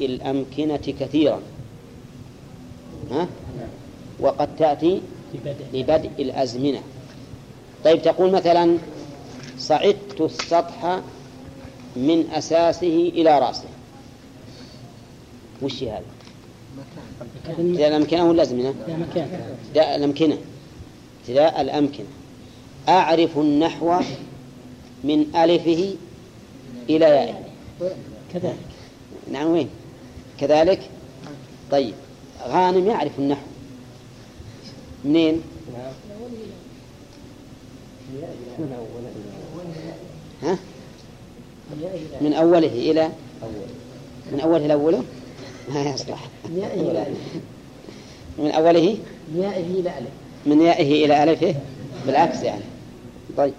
الأمكنة كثيرا. ها؟ وقد تأتي لبدء الأزمنة. طيب تقول مثلا صعدت السطح من أساسه إلى رأسه. وش هذا؟ ابتداء الأمكنة ولا الأزمنة؟ ابتداء الأمكنة. ابتداء الأمكنة. أعرف النحو من ألفه إلى يائه كذلك. نعم وين؟ كذلك؟ طيب غانم يعرف النحو. منين؟ ها؟ من أوله إلى؟ من أوله إلى أوله؟ ما يصلح. من أوله؟ من يائه إلى ألف من يائه إلى ألفه؟ بالعكس يعني. طيب.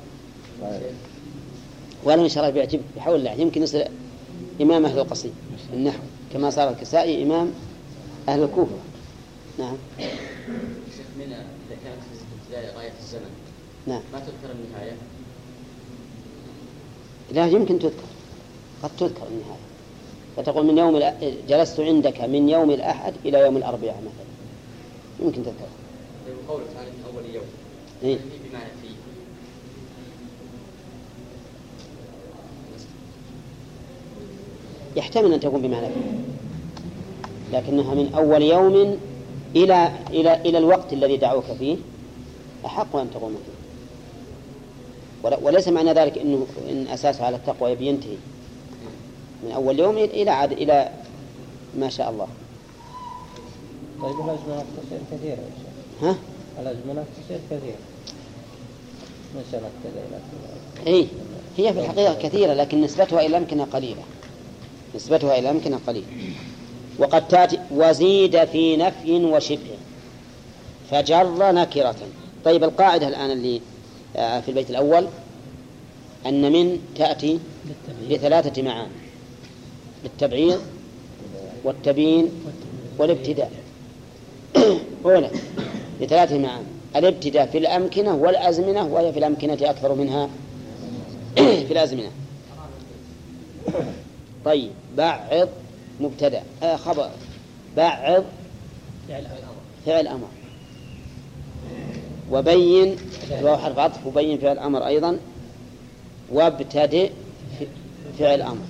ولا إن شاء الله بيعجبك بحول الله يمكن يصير إمام أهل القصيم. النحو. كما صار الكسائي إمام أهل الكوفة. نعم. شيخ منى إذا كانت في ابتداء غاية الزمن نعم. ما تذكر النهاية؟ لا يمكن تذكر. قد تذكر النهاية. فتقول من يوم جلست عندك من يوم الأحد إلى يوم الأربعاء مثلا. يمكن تذكر. قوله تعالى من أول يوم؟ إيه؟ هل هي بمعنى في يحتمل أن تكون بمعنى فيه لكنها من أول يوم إلى إلى إلى الوقت الذي دعوك فيه أحق أن تقوم فيه. وليس معنى ذلك أنه إن أساسه على التقوى يبي ينتهي من أول يوم إلى عاد إلى ما شاء الله. طيب الأزمنة تصير كثيرة يا شيخ؟ ها؟ الأزمنة تصير كثيرة سنة كذا إلى إيه هي في الحقيقة كثيرة لكن نسبتها إلى الأمكنة قليلة. نسبتها إلى الأمكنة قليلة وقد تأتي وزيد في نفي وشبه فجر نكرة. طيب القاعدة الآن اللي آه، في البيت الأول أن من تأتي لثلاثة معاني للتبعيض والتبيين والابتداء. هنا لثلاثة معاني. الابتداء في الأمكنة والأزمنة وهي في الأمكنة أكثر منها في الأزمنة. طيب بعض مبتدأ. آه خبر. بعض فعل أمر وبين وهو حرف عطف وبين فعل أمر أيضا. وابتدئ فعل أمر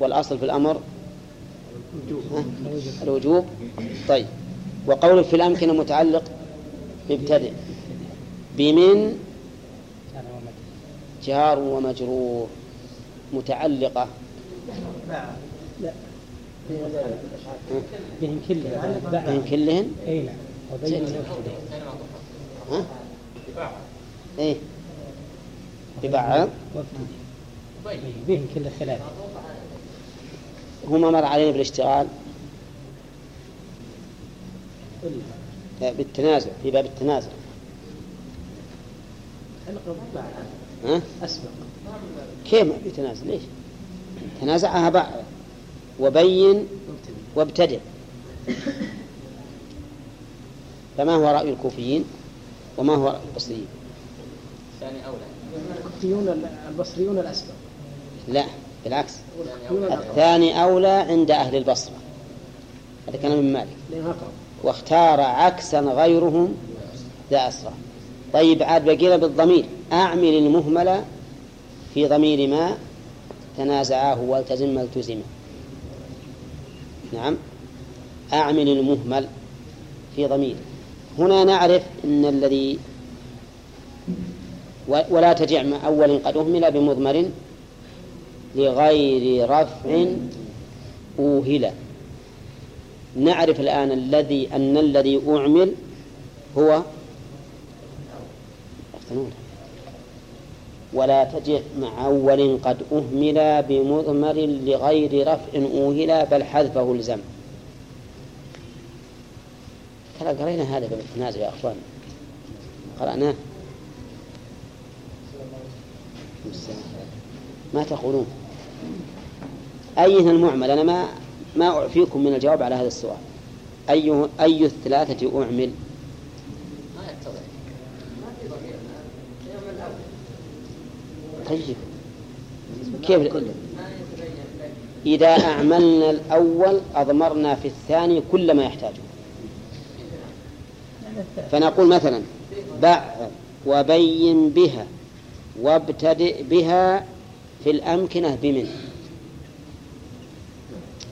والأصل في الأمر؟ الوجوب. طيب. وقول في الأمكنة متعلق بابتدئ. بمن؟ جار ومجرور. متعلقة. بهم كلهم. بين كلهن إي نعم. وبين ها؟ إيه ببعض بهم كل ثلاثة هما مر علينا بالاشتغال. لا، بالتنازع. في باب التنازع. ها؟ أسبق. كيف ما في تنازع ليش؟ تنازعها بعض. وبين وابتدئ فما هو رأي الكوفيين؟ وما هو رأي البصريين؟ الثاني أولى. الكوفيون البصريون الأسبق. لا بالعكس. الثاني أولى عند أهل البصرة. هذا كلام من مالك. واختار عكسا غيرهم ذا أسرع طيب عاد بقينا بالضمير. أعمل المهمل في ضمير ما تنازعاه والتزم ما التزمه نعم. أعمل المهمل في ضمير. هنا نعرف أن الذي ولا تجع مع أول قد أهمل بمضمر لغير رفع أوهل. نعرف الآن الذي أن الذي أعمل هو. ولا تجع مع أول قد أهمل بمضمر لغير رفع أوهل بل حذفه الزم. ترى قرينا هذا في التنازع يا أخوان. قرأناه. ما تقولون. أيها المعمل؟ أنا ما ما أعفيكم من الجواب على هذا السؤال. أي أي الثلاثة أعمل ما يتضح طيب. كيف؟ إذا أعملنا الأول أضمرنا في الثاني كل ما يحتاجه. فنقول مثلا بع وبين بها وابتدئ بها في الأمكنة بمن.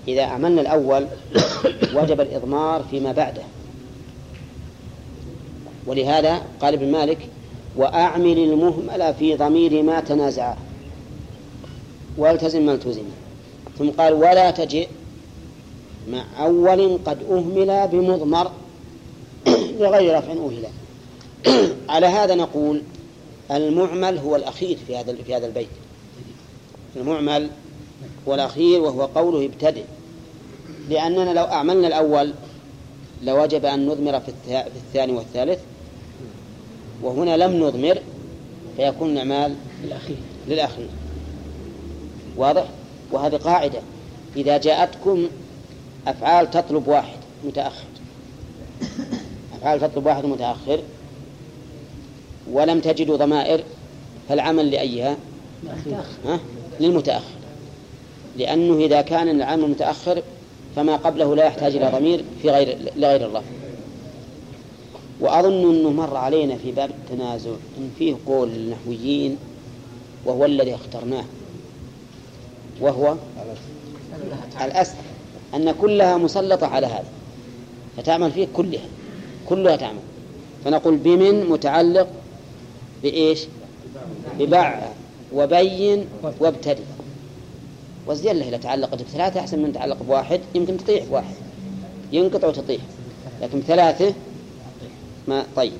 إذا عملنا الأول وجب الإضمار فيما بعده. ولهذا قال ابن مالك وأعمل المهمل في ضمير ما تنازعا والتزم ما التزم. ثم قال ولا تجئ. مع أول قد أهمل بمضمر لغير رفع أهل على هذا نقول المعمل هو الأخير في هذا في هذا البيت. المعمل هو الأخير وهو قوله ابتدئ. لأننا لو أعملنا الأول لوجب أن نضمر في الثاني والثالث. وهنا لم نضمر فيكون الأعمال الأخير للأخير. واضح؟ وهذه قاعدة. إذا جاءتكم أفعال تطلب واحد متأخر. أفعال تطلب واحد متأخر ولم تجدوا ضمائر فالعمل لأيها؟ ها؟ للمتأخر. لأنه إذا كان العمل متأخر فما قبله لا يحتاج إلى ضمير في غير لغير الله. وأظن أنه مر علينا في باب التنازع إن فيه قول للنحويين وهو الذي اخترناه وهو الأسد أن كلها مسلطة على هذا فتعمل فيه كلها كلها تعمل. فنقول بمن متعلق بإيش؟ ببع وبين وابتدي. والزيادة إذا تعلقت بثلاثة أحسن من تعلق بواحد يمكن تطيح بواحد ينقطع وتطيح لكن بثلاثة ما طيب.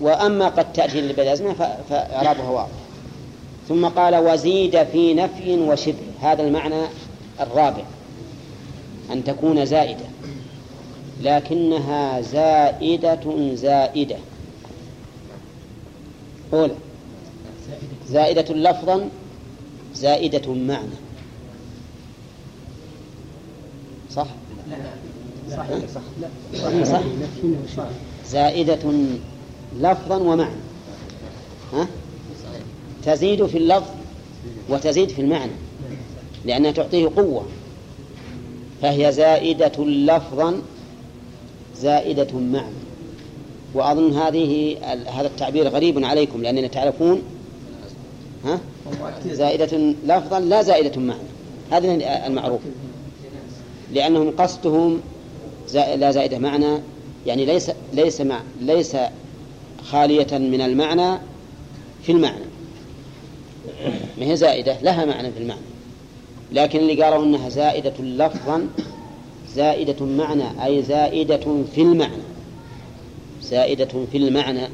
وأما قد تأتي للبلازمة فإعرابها واضح. ثم قال وزيد في نفي وشبه. هذا المعنى الرابع. أن تكون زائدة. لكنها زائدة زائدة. أولى. زائدة لفظا زائدة معنى. صح؟ صح؟ صح. صح. زائدة لفظا ومعنى. ها؟ تزيد في اللفظ وتزيد في المعنى لأنها تعطيه قوة. فهي زائدة لفظا زائدة معنى. وأظن هذه هذا التعبير غريب عليكم لأننا تعرفون ها؟ زائدة لفظا لا زائدة معنى. هذا المعروف. لأنهم قصدهم لا زائدة معنى يعني ليس ليس مع ليس خالية من المعنى في المعنى. ما هي زائدة؟ لها معنى في المعنى. لكن اللي قالوا أنها زائدة لفظا زائدة معنى أي زائدة في المعنى. زائدة في المعنى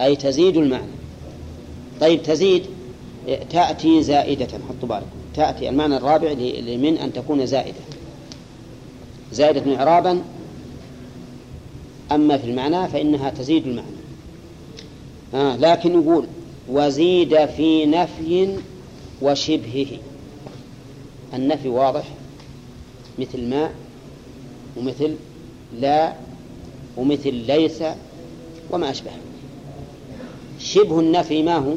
أي تزيد المعنى. طيب تزيد تأتي زائدة. حطوا بالكم. تأتي المعنى الرابع من أن تكون زائدة. زائدة إعرابا أما في المعنى فإنها تزيد المعنى. آه لكن يقول وزيد في نفي وشبهه. النفي واضح مثل ما ومثل لا ومثل ليس وما أشبه. شبه النفي ما هو؟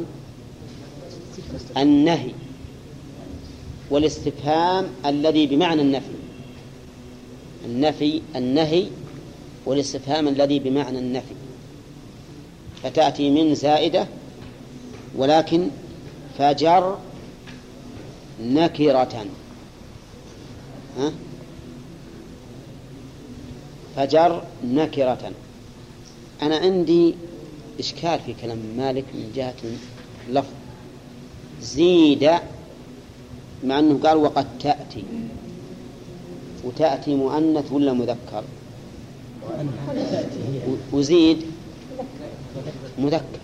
النهي والاستفهام الذي بمعنى النفي. النفي النهي والاستفهام الذي بمعنى النفي. فتأتي من زائدة ولكن فجر نكرة. ها؟ فجر نكرة. أنا عندي إشكال في كلام مالك من جهة اللفظ. زيد مع أنه قال وقد تأتي. وتأتي مؤنث ولا مذكر؟ وزيد مذكر.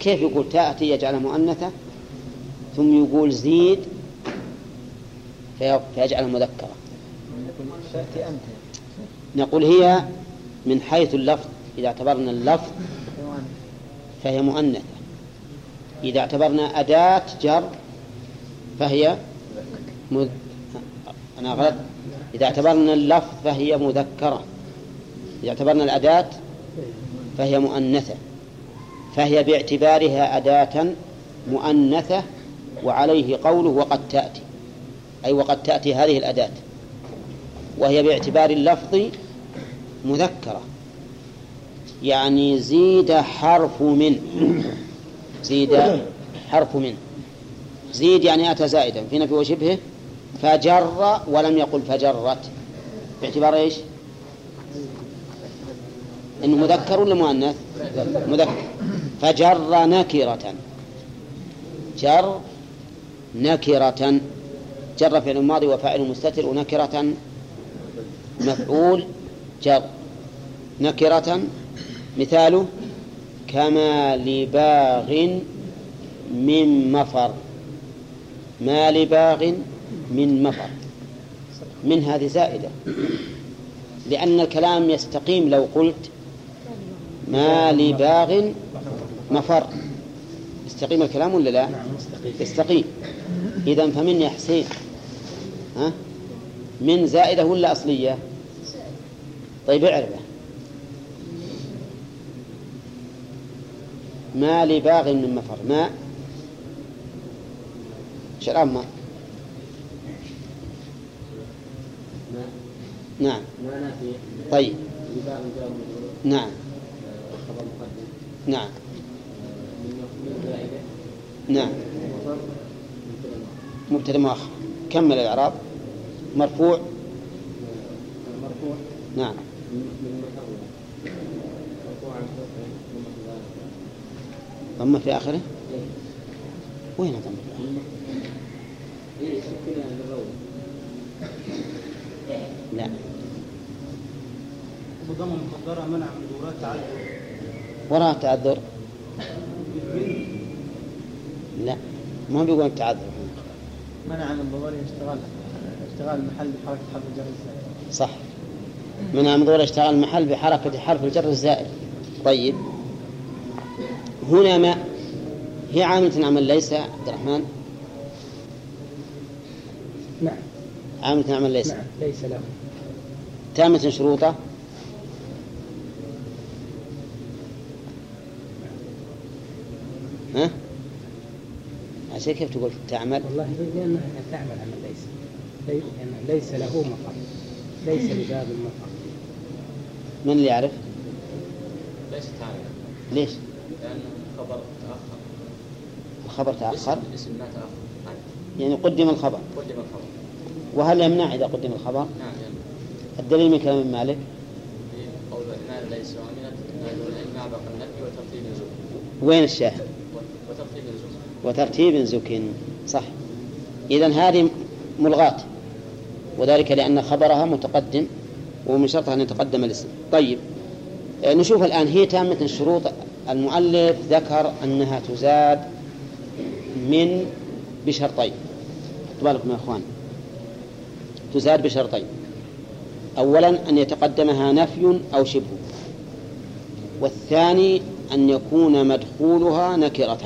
كيف يقول تأتي يجعلها مؤنثة؟ ثم يقول زيد فيجعلها مذكرة. نقول هي من حيث اللفظ. إذا اعتبرنا اللفظ فهي مؤنثة. إذا اعتبرنا أداة جر فهي مذ... أنا غلط. إذا اعتبرنا اللفظ فهي مذكرة. إذا اعتبرنا الأداة فهي مؤنثة فهي باعتبارها أداة مؤنثة وعليه قوله وقد تأتي أي وقد تأتي هذه الأداة وهي باعتبار اللفظ مذكرة يعني زيد حرف من زيد حرف من زيد يعني أتى زائدا في نفي وشبهه فجر ولم يقل فجرت باعتبار إيش؟ إنه مذكر ولا مؤنث؟ مذكر. فجر نكرة. جر نكرة. جر فعل ماضي وفاعل مستتر ونكرة. مفعول جر. نكرة. مثاله كما لباغ من مفر. ما لباغ من مفر. من هذه زائدة. لأن الكلام يستقيم لو قلت ما لباغ مفر. يستقيم الكلام ولا لا؟ يستقيم. إذا فمن يا حسين. ها؟ من زائدة ولا أصلية؟ طيب اعرفه ما لباغ من مفر. ما؟ شراب ما نعم. طيب. نعم. نعم. نعم. مبتدأ مؤخر كمل الإعراب. مرفوع. نعم. من من مكروه مرفوع عن فتح من مقدار ضم في آخره؟ وين ضم في للروض لا. وضم مقدرة منع من دورات تعدد وراء تعذر؟ لا ما بيقول التعذر منع من ظهور اشتغال اشتغال المحل بحركة حرف الجر الزائد. صح. من منظور اشتغل المحل بحركة حرف الجر الزائد. طيب. هنا ما هي عاملة عمل ليس عبد الرحمن؟ نعم. عاملة عمل ليس. نعم ليس له. تامة شروطه؟ عشان كيف تقول؟ تعمل؟ والله لأنها تعمل عمل ليس ليس له مفر ليس لباب المفر من اللي يعرف؟ ليس تعالى ليش؟ لأن الخبر تأخر. الخبر تأخر؟ اسم- اسم ما تأخر. نعم. يعني قدم الخبر. قدم الخبر. وهل يمنع إذا قدم الخبر؟ نعم يعني الدليل من كلام مالك؟ في قول ما ليس بقى النفي وترتيب الزوج. وين الشاهد؟ وترتيب زك صح. إذا هذه ملغاة. وذلك لأن خبرها متقدم ومن شرطها أن يتقدم الاسم. طيب آه، نشوف الآن هي تامة الشروط المؤلف ذكر أنها تزاد من بشرطين. خدوا يا أخوان. تزاد بشرطين. أولا أن يتقدمها نفي أو شبه. والثاني أن يكون مدخولها نكرة.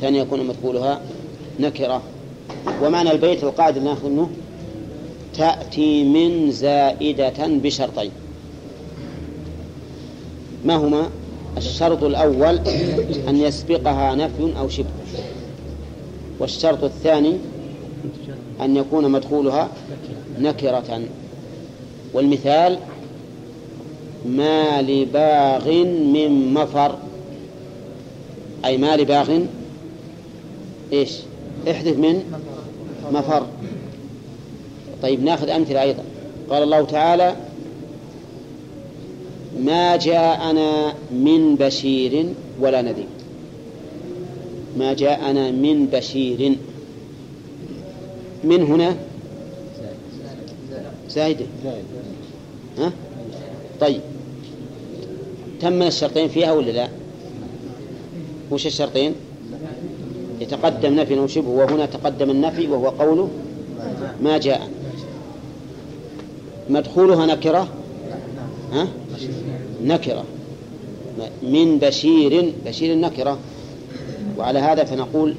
ثاني يكون مدخولها نكرة. ومعنى البيت القاعدة نأخذ منه تأتي من زائدة بشرطين. ما هما؟ الشرط الأول أن يسبقها نفي أو شبه. والشرط الثاني أن يكون مدخولها نكرة. والمثال ما لباغ من مفر. أي ما لباغ إيش؟ احذف من مفر. طيب ناخذ أمثلة أيضا. قال الله تعالى ما جاءنا من بشير ولا نذير. ما جاءنا من بشير. من هنا؟ زايدة. ها؟ طيب. تم الشرطين فيها ولا لا؟ وش الشرطين؟ يتقدم نفي أو شبه وهنا تقدم النفي وهو قوله ما جاء. مدخولها نكرة؟ ها؟ نكرة. من بشير بشير نكرة وعلى هذا فنقول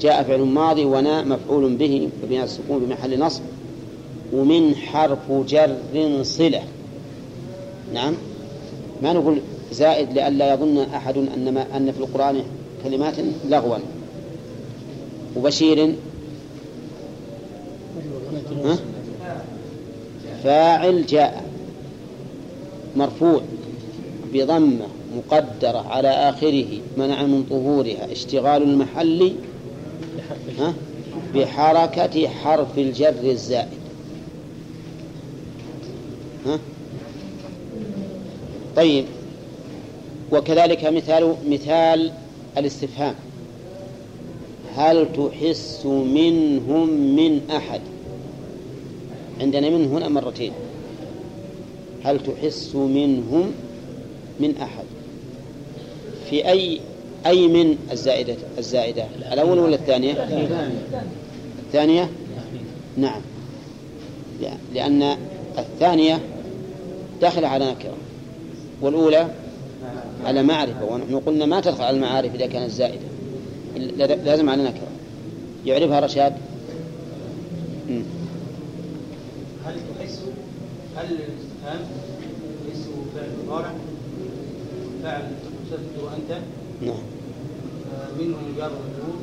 جاء فعل ماضي ونا مفعول به وبناء السكون بمحل نصب ومن حرف جر صلة. نعم؟ ما نقول زائد لئلا يظن أحد أن ما أن في القرآن كلمات لغوا. وبشير. ها؟ فاعل جاء. مرفوع. بضمة مقدرة على آخره. منع من ظهورها اشتغال المحل؟ بحركة حرف الجر الزائد. ها؟ طيب. وكذلك مثال مثال الاستفهام. هل تحس منهم من أحد؟ عندنا من هنا مرتين. هل تحس منهم من أحد؟ في أي أي من الزائدة الزائدة الأول ولا الثانية؟ الثانية؟ نعم. لأن الثانية داخلة على نكرة. والأولى على معرفة. ونحن قلنا ما تدخل على المعارف إذا كانت زائدة. لازم على نكرة يعرفها رشاد؟ هل تحس هل الاستفهام تحس فعل مضارع؟ فعل تسدد أنت؟ نعم. آه، منه جار مجرور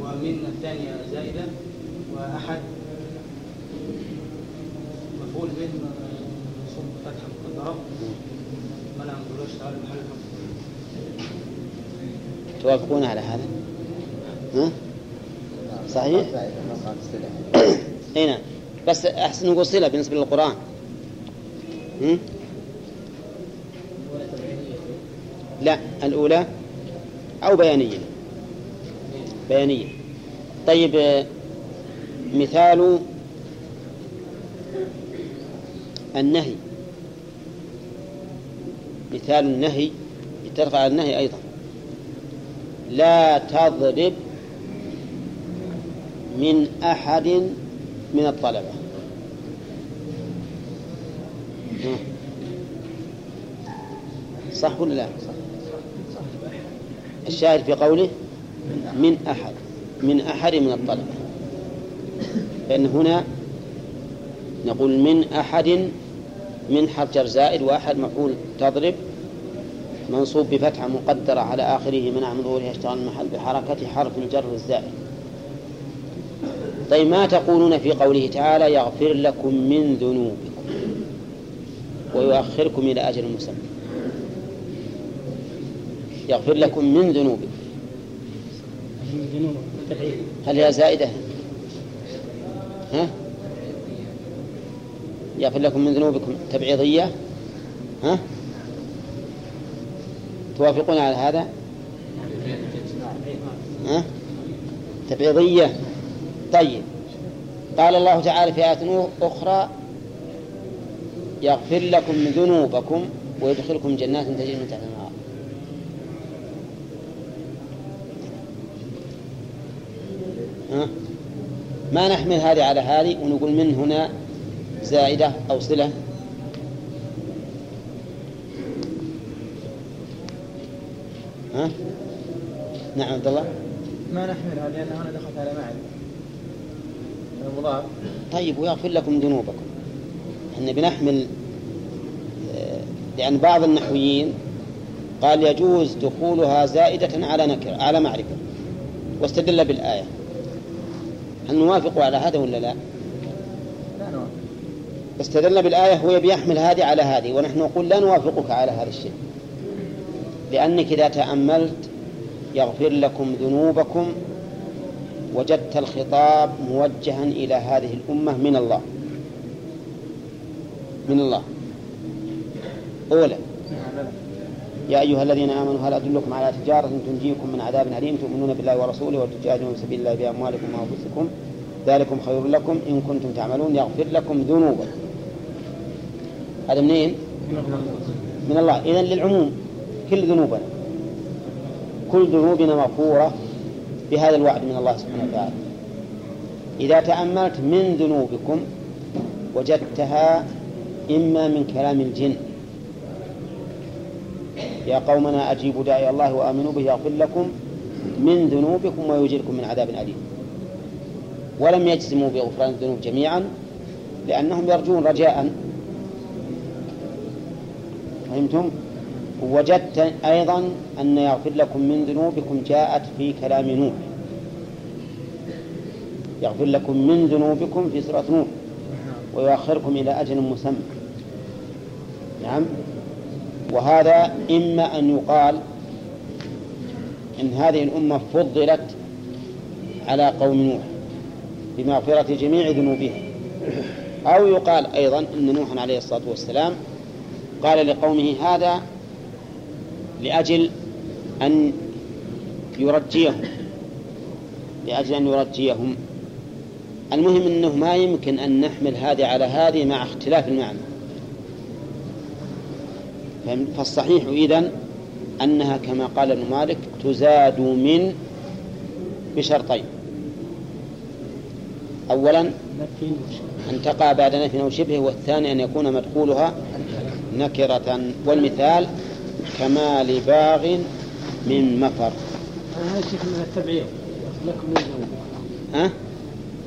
ومن الثانية زائدة وأحد. مفعول به منصوب فتحة مقدرة. منع من اشتغال محل توافقون على هذا؟ ها؟ صحيح؟ اي نعم بس أحسن نقول صلة بالنسبة للقرآن هم؟ لا الأولى أو بيانية بيانية طيب مثال النهي مثال النهي ترفع النهي أيضا لا تضرب من أحد من الطلبة. صح ولا لا الشاهد في قوله من أحد من أحد من الطلبة فإن هنا نقول من أحد من حرف زائد وأحد مفعول تضرب منصوب بفتحة مقدرة على آخره منع من ظهورها اشتغل المحل بحركة حرف الجر الزائد طيب ما تقولون في قوله تعالى يغفر لكم من ذنوبكم ويؤخركم إلى أجل مسمى. يغفر لكم من ذنوبكم. هل هي زائدة؟ ها؟ يغفر لكم من ذنوبكم. تبعيضية؟ ها؟ توافقون على هذا؟ ها؟ تبعيضية؟ طيب. قال الله تعالى في آية أخرى يغفر لكم ذنوبكم ويدخلكم جنات تجري من تحتها الأنهار. ها؟ ما نحمل هذه على هذه ونقول من هنا زائدة أو صلة؟ ها؟ نعم عبد الله. ما نحملها لأن هنا دخلت على معرفة المضاف. طيب ويغفر لكم ذنوبكم. إحنا بنحمل آه، لأن بعض النحويين قال يجوز دخولها زائدة على نكرة على معرفة. واستدل بالآية. هل نوافق على هذا ولا لا؟ لا نوافق. استدل بالآية هو بيحمل هذه على هذه ونحن نقول لا نوافقك على هذا الشيء. لأنك إذا تأملت يغفر لكم ذنوبكم وجدت الخطاب موجها إلى هذه الأمة من الله. من الله. أولا يا أيها الذين آمنوا هل أدلكم على تجارة تنجيكم من عذاب أليم؟ تؤمنون بالله ورسوله وتجاهدون في سبيل الله بأموالكم وأنفسكم. ذلكم خير لكم. إن كنتم تعملون يغفر لكم ذنوبكم. هذا منين؟ من الله. إذن للعموم كل ذنوبنا. كل ذنوبنا مغفورة بهذا الوعد من الله سبحانه وتعالى. إذا تأملت من ذنوبكم وجدتها إما من كلام الجن. يا قومنا أجيبوا داعي الله وآمنوا به يغفر لكم من ذنوبكم ويجركم من عذاب أليم. ولم يجزموا بغفران الذنوب جميعا لأنهم يرجون رجاء. فهمتم؟ وجدت أيضا أن يغفر لكم من ذنوبكم جاءت في كلام نوح. يغفر لكم من ذنوبكم في سورة نور ويؤخركم إلى أجل مسمى. نعم. وهذا إما أن يقال إن هذه الأمة فضلت على قوم نوح بمغفرة جميع ذنوبهم. أو يقال أيضا أن نوحا عليه الصلاة والسلام قال لقومه هذا لأجل أن يرجيهم. لأجل أن يرجيهم. المهم أنه ما يمكن أن نحمل هذه على هذه مع اختلاف المعنى. فالصحيح إذن أنها كما قال ابن مالك تزاد من بشرطين. أولا أن تقع بعد نفي أو شبه والثاني أن يكون مدخولها نكرة. والمثال كما لباغ من مفر هذا شيخ من التبعيض. لكم ها؟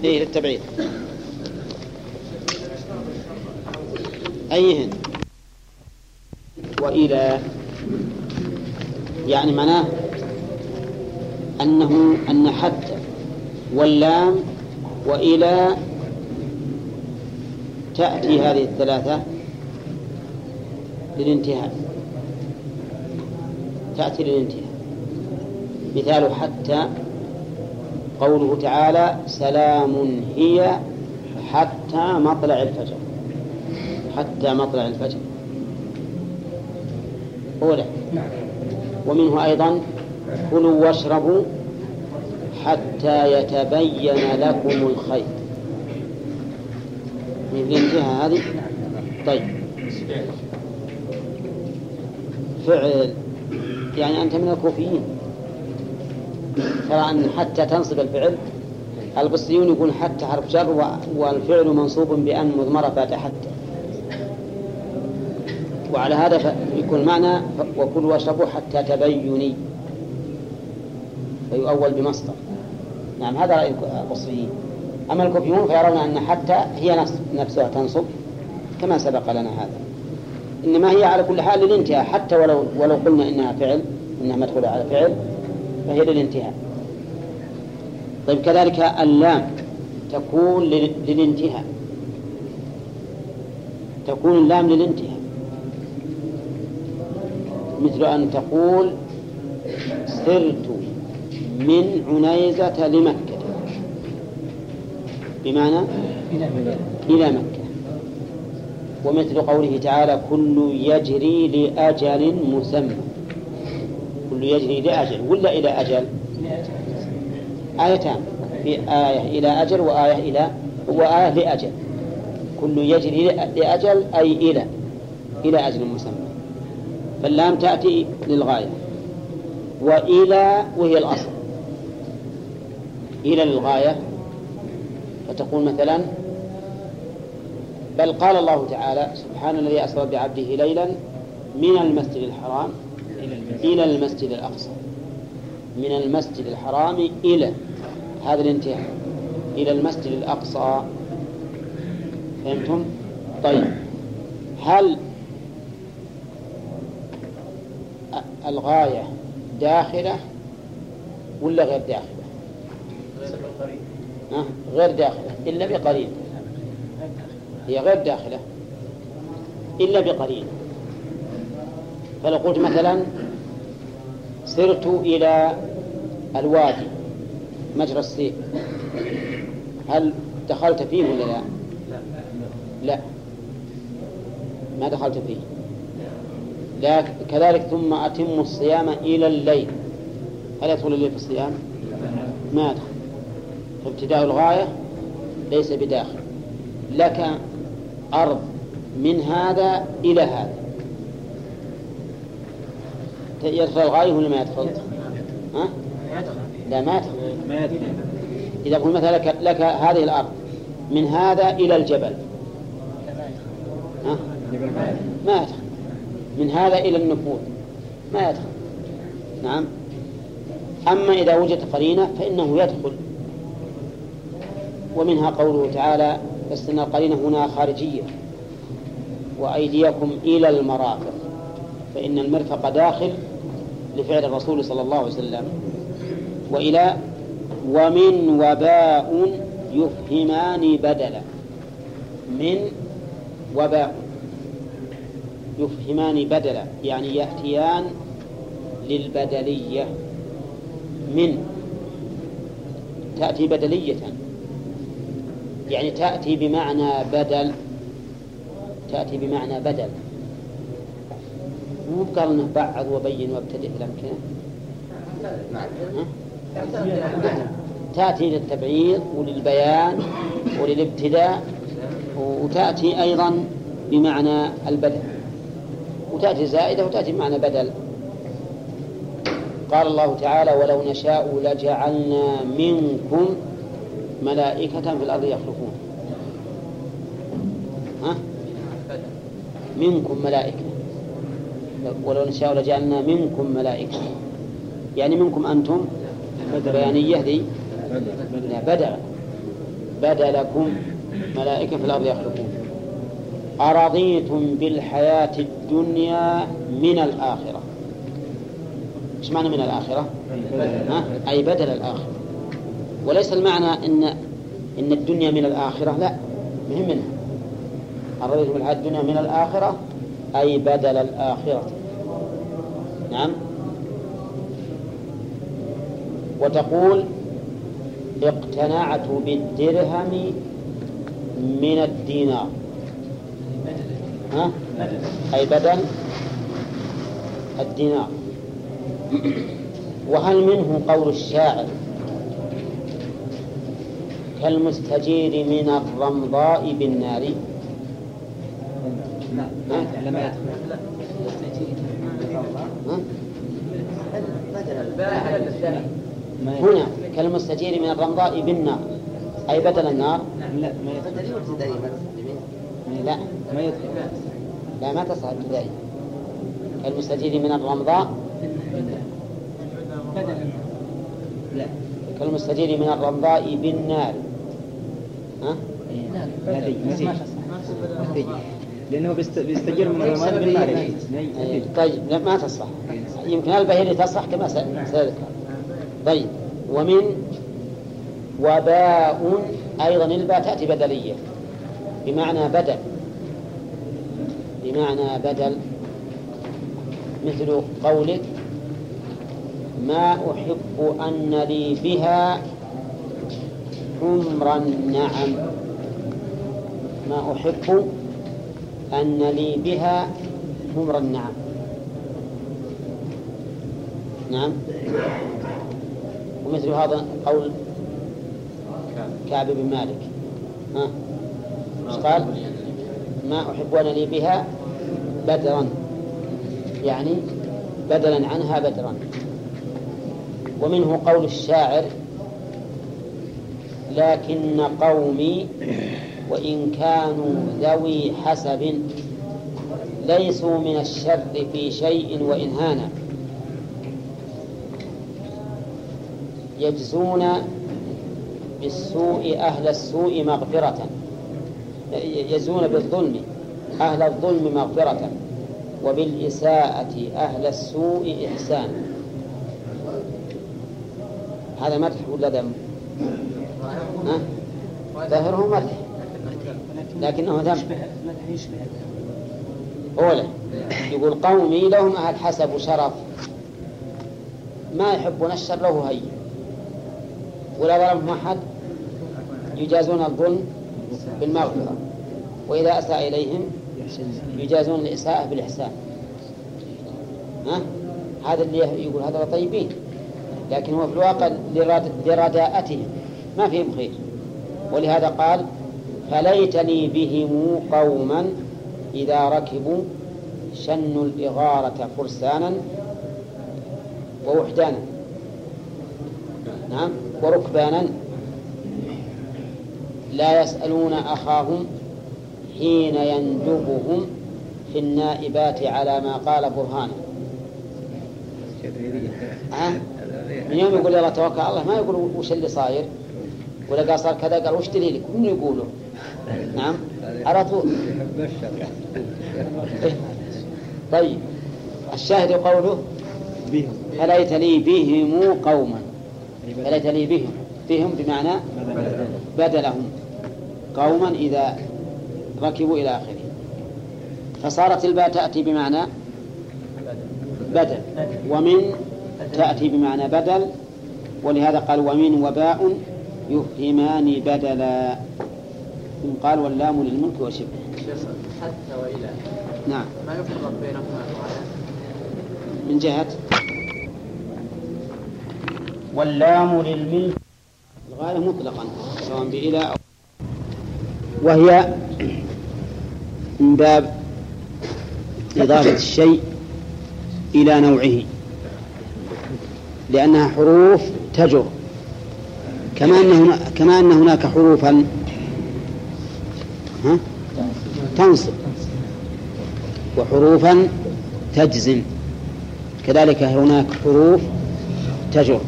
إيه للتبعيض. أيهن وإلى يعني معناه أنه أن حتى واللام وإلى تأتي هذه الثلاثة للانتهاء. تأتي للانتهاء. مثال حتى قوله تعالى سلام هي حتى مطلع الفجر. حتى مطلع الفجر. هو لا ومنه أيضا كلوا واشربوا حتى يتبين لكم الخيط من الانتهاء هذه؟ طيب. فعل يعني أنت من الكوفيين. ترى أن حتى تنصب الفعل البصريون يقول حتى حرف جر والفعل منصوب بأن مضمرة حتى. وعلى هذا يكون معنى وكلوا واشربوا حتى تبيني. فيؤول بمصدر. نعم هذا رأي البصريين أما الكوفيون فيرون أن حتى هي نفسها تنصب كما سبق لنا هذا. إنما هي على كل حال للانتهاء حتى ولو ولو قلنا إنها فعل إنها مدخولة على فعل فهي للانتهاء. طيب كذلك اللام تكون للانتهاء. تكون اللام للانتهاء. مثل أن تقول سرت من عنيزة لمكة. بمعنى؟ إلى مكة. ومثل قوله تعالى كل يجري لأجل مسمى. كل يجري لأجل ولا إلى أجل؟ آيتان في آية إلى أجل وآية إلى وآية لأجل. كل يجري لأجل أي إلى إلى أجل مسمى. فاللام تأتي للغاية. وإلى وهي الأصل. إلى للغاية. فتقول مثلا بل قال الله تعالى سبحان الذي أسرى بعبده ليلا من المسجد الحرام إلى المسجد الأقصى. من المسجد الحرام إلى هذا الانتهاء إلى المسجد الأقصى. فهمتم؟ طيب هل الغاية داخلة ولا غير داخلة؟ غير داخلة إلا بقرين هي غير داخلة إلا بقرين فلو قلت مثلا سرت إلى الوادي مجرى السيف هل دخلت فيه ولا لا؟ لا. ما دخلت فيه. لا كذلك ثم أتم الصيام إلى الليل. هل يدخل الليل في الصيام؟ ما يدخل. فابتداء الغاية ليس بداخل. لك أرض من هذا إلى هذا. يدخل الغاية ولا ما يدخل؟ ها؟ لا ما يدخل. إذا قلت مثلا لك, لك هذه الأرض من هذا إلى الجبل. ها؟ ما يدخل. من هذا إلى النفوذ. ما يدخل. نعم. أما إذا وجدت قرينة فإنه يدخل. ومنها قوله تعالى بس أن القرينة هنا خارجية. وأيديكم إلى المرافق. فإن المرفق داخل لفعل الرسول صلى الله عليه وسلم. وإلى ومن وباء يفهمان بدلا. من وباء يفهمان بدلا. يعني يأتيان للبدلية. من تأتي بدلية. يعني تأتي بمعنى بدل تأتي بمعنى بدل. مو قال بعض وبين وابتدئ الامكنه ها؟ تأتي للتبعيض وللبيان وللابتداء وتأتي أيضا بمعنى البدل. وتأتي زائدة وتأتي بمعنى بدل. قال الله تعالى ولو نشاء لجعلنا منكم ملائكة في الأرض يخلفون ها؟ منكم ملائكة. ولو نشاء لجعلنا منكم ملائكة. يعني منكم أنتم؟ بيانية ذي لا بدل بدلكم ملائكة في الأرض يخلقون. أرضيتم بالحياة الدنيا من الآخرة. إيش معنى من الآخرة؟ ها؟ أي بدل الآخرة. وليس المعنى إن إن الدنيا من الآخرة لا مهم منها. أرضيتم بالحياة الدنيا من الآخرة أي بدل الآخرة. نعم. وتقول اقتنعت بالدرهم من الدينار. ها؟ أي بدل الدينار. وهل منه قول الشاعر كالمستجير من الرمضاء بالنار. هنا كالمستجير من الرمضاء بالنار. أي بدل النار؟ لا. ما يدخل لا ما يدخل لا ما تصح ابتدائي كالمستجير من الرمضاء لا كالمستجير من الرمضاء بالنار. ها؟ مزيد. لأنه بيست- بيستجير من الرماد بالنار طيب ما تصح يمكن البهيري تصح كما س- سيذكر طيب ومن وباء أيضا الباء تأتي بدلية بمعنى بدل بمعنى بدل مثل قولك ما أحب أن لي بها حمر النعم ما أحب أن لي بها حمر النعم نعم. ومثل هذا قول كعب بن مالك. ها؟ قال؟ ما أحب أن لي بها بدرا. يعني بدلا عنها بدرا. ومنه قول الشاعر لكن قومي وإن كانوا ذوي حسب ليسوا من الشر في شيء وإن هانا يجزون بالسوء أهل السوء مغفرة. يجزون بالظلم أهل الظلم مغفرة. وبالإساءة أهل السوء إحسانا هذا مدح ولا ذم؟ ظاهره مدح لكنه ذم. أولا يقول قومي لهم أهل حسب وشرف. ما يحبون الشر له هين ولا ظلمهم أحد. يجازون الظلم بالمغفرة. وإذا أساء إليهم يجازون الإساءة بالإحسان. ها؟ هذا اللي يقول هذا طيبين. لكن هو في الواقع لرد- لرداءتهم. ما فيهم خير. ولهذا قال فليتني بهم قوما إذا ركبوا شنوا الإغارة فرسانا ووحدانا. نعم وركبانا. لا يسألون أخاهم حين يندبهم في النائبات على ما قال برهانا ها؟ من يوم يقول يلا توكل على الله ما يقول وش اللي صاير؟ ولا قال صار كذا قال وش دليلك؟ هم يقولوا. نعم؟ على طول. طيب. الشاهد قوله بهم فليت لي بهم قوما؟ فليت لي بهم؟ فيهم بمعنى بدلهم. قوما إذا ركبوا إلى آخره. فصارت الباء تأتي بمعنى بدل. ومن تأتي بمعنى بدل ولهذا قال ومن وباء يفهمان بدلا. ثم قال واللام للملك وشبه حتى وإلى. نعم. ما يفرق بينهما؟ من جهة؟ واللام للملك. الغاية مطلقا سواء بإلى أو وهي من باب إضافة الشيء إلى نوعه لأنها حروف تجر. كما أن هنا كما أن هناك حروفا. ها؟ تنصب. وحروفا تجزم. كذلك هناك حروف تجر.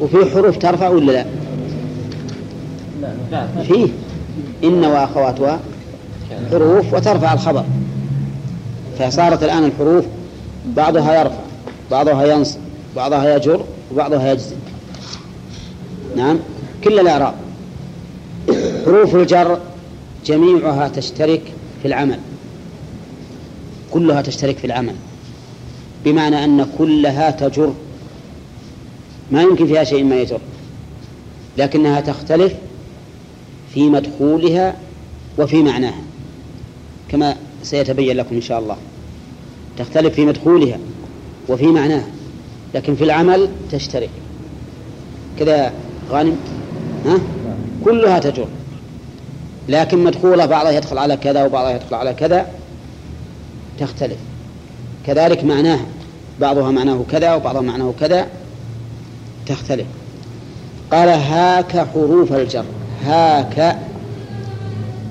وفي حروف ترفع ولا لا؟ فيه إن وأخواتها حروف وترفع الخبر. فصارت الآن الحروف بعضها يرفع بعضها ينصب بعضها يجر وبعضها يجزم. نعم. كل الإعراب. حروف الجر جميعها تشترك في العمل. كلها تشترك في العمل. بمعنى أن كلها تجر. ما يمكن فيها شيء ما يجر. لكنها تختلف في مدخولها وفي معناها. كما سيتبين لكم إن شاء الله. تختلف في مدخولها وفي معناها. لكن في العمل تشترك. كذا غانم؟ ها؟ كلها تجر. لكن مدخولها بعضها يدخل على كذا وبعضها يدخل على كذا. تختلف. كذلك معناها بعضها معناه كذا وبعضها معناه كذا. تختلف. قال هاك حروف الجر. هاك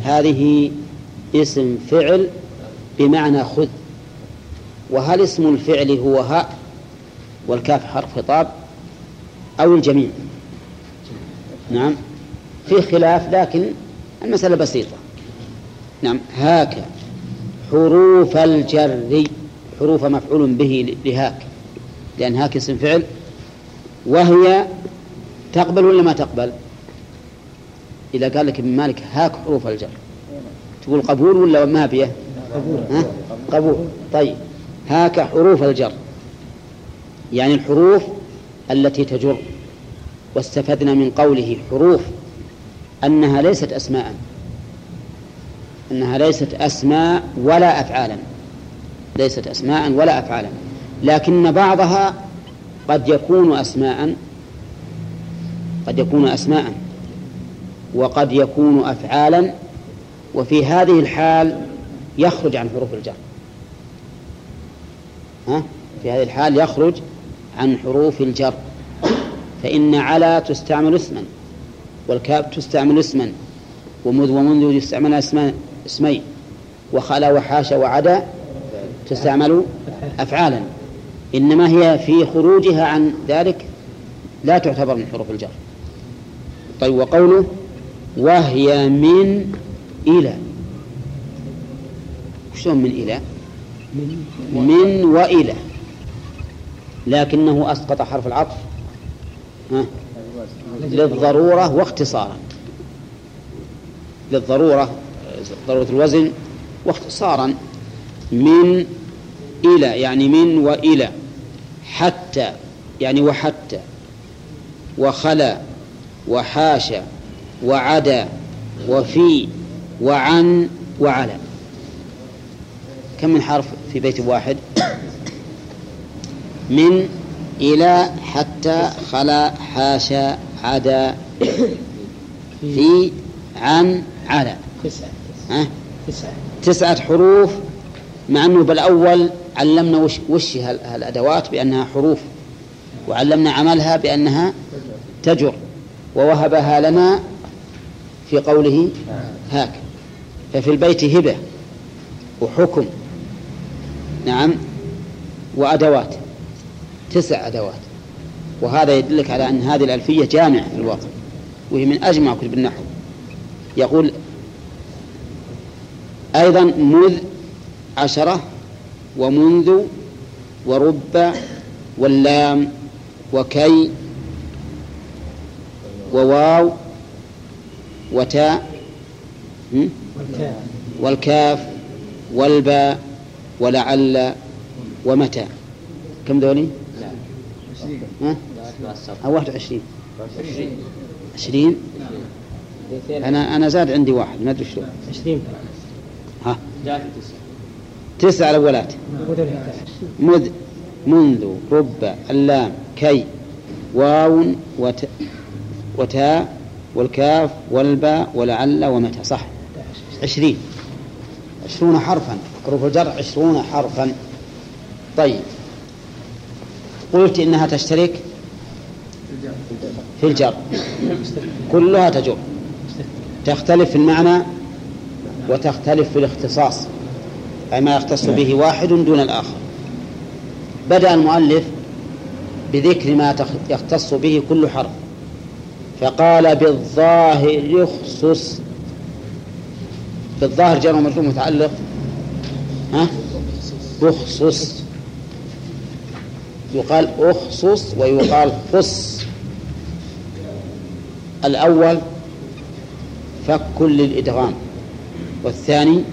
هذه اسم فعل بمعنى خذ. وهل اسم الفعل هو هاء والكاف حرف خطاب. أو الجميع. نعم. في خلاف لكن المسألة بسيطة. نعم. هاك. حروف الجر حروف مفعول به لهاك. لأن هاك اسم فعل. وهي تقبل ولا ما تقبل؟ إذا قال لك ابن مالك هاك حروف الجر. تقول قبول ولا ما بيه قبول؟ قبول. طيب. هاك حروف الجر. يعني الحروف التي تجر. واستفدنا من قوله حروف أنها ليست أسماء. أنها ليست أسماء ولا أفعالا. ليست أسماء ولا أفعالا. لكن بعضها قد يكون أسماء. قد يكون أسماء وقد يكون أفعالا. وفي هذه الحال يخرج عن حروف الجر. ها؟ في هذه الحال يخرج عن حروف الجر. فإن على تستعمل اسما والكاف تستعمل اسما ومذ ومنذ يستعمل اسما اسمين وخلا وحاشا وعدا تستعمل أفعالا. إنما هي في خروجها عن ذلك لا تعتبر من حروف الجر. طيب وقوله وهي من إلى. شلون من إلى؟ من وإلى. لكنه أسقط حرف العطف. للضرورة واختصارا. للضرورة ضرورة الوزن واختصارا من إلى يعني من وإلى حتى يعني وحتى وخلا وحاشا وعدا وفي وعن وعلى. كم من حرف في بيت واحد؟ من إلى حتى خلا حاشا عدا. في عن على تسعة؟ تسعة تسعة حروف مع أنه بالأول علمنا وش, وش هال- هالأدوات بأنها حروف وعلمنا عملها بأنها تجر ووهبها لنا في قوله هاك. ففي البيت هبة وحكم نعم وأدوات. تسع أدوات. وهذا يدلك على أن هذه الألفية جامعة في الواقع وهي من أجمع كتب النحو. يقول أيضا مذ عشرة ومنذ ورب واللام وكي وواو وتاء والكاف والباء ولعل ومتى. كم ذولي؟ ها؟ أو واحد وعشرين. عشرين؟ أنا أنا زاد عندي واحد ما أدري شلون. 20 ها؟ تسع الأولات ودول 11 مذ منذ رب اللام كي واو وت... وتاء والكاف والباء ولعل ومتى صح. عشرين. عشرون حرفا. حروف الجر عشرون حرفا. طيب. قلت إنها تشترك في الجر. كلها تجر. تختلف في المعنى وتختلف في الاختصاص. أي ما يختص به واحد دون الآخر. بدأ المؤلف بذكر ما يختص به كل حرف. فقال بالظاهر يخصص. بالظاهر جر ومجرور متعلق. ها؟ يخصص. يقال أخصص ويقال خص. الأول فك للإدغام والثاني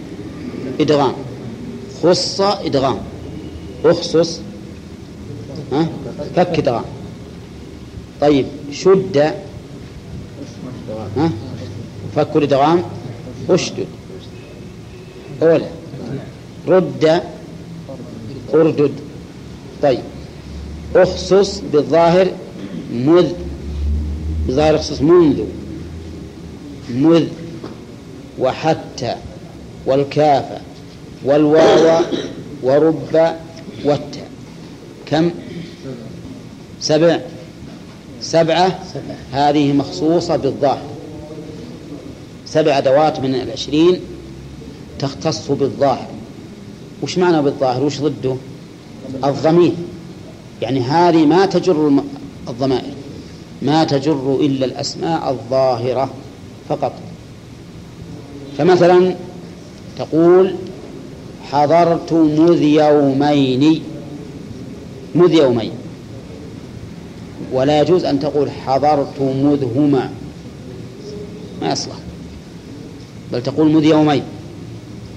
إدغام. خص إدغام. أخصص ها؟ فك إدغام. طيب شد ها؟ فك الإدغام أشدد. أولى رد أردد. طيب. اخصص بالظاهر مذ بالظاهر اخصص منذ مذ وحتى والكاف والواو ورب والتاء كم؟ سبع. سبعة. هذه مخصوصة بالظاهر. سبع أدوات من العشرين تختص بالظاهر. وش معنى بالظاهر؟ وش ضده؟ الضمير. يعني هذه ما تجر الضمائر ما تجر إلا الأسماء الظاهرة فقط. فمثلا تقول حضرت مذ يومين مذ يومين. ولا يجوز أن تقول حضرت مذهما. ما يصلح. بل تقول مذ يومين.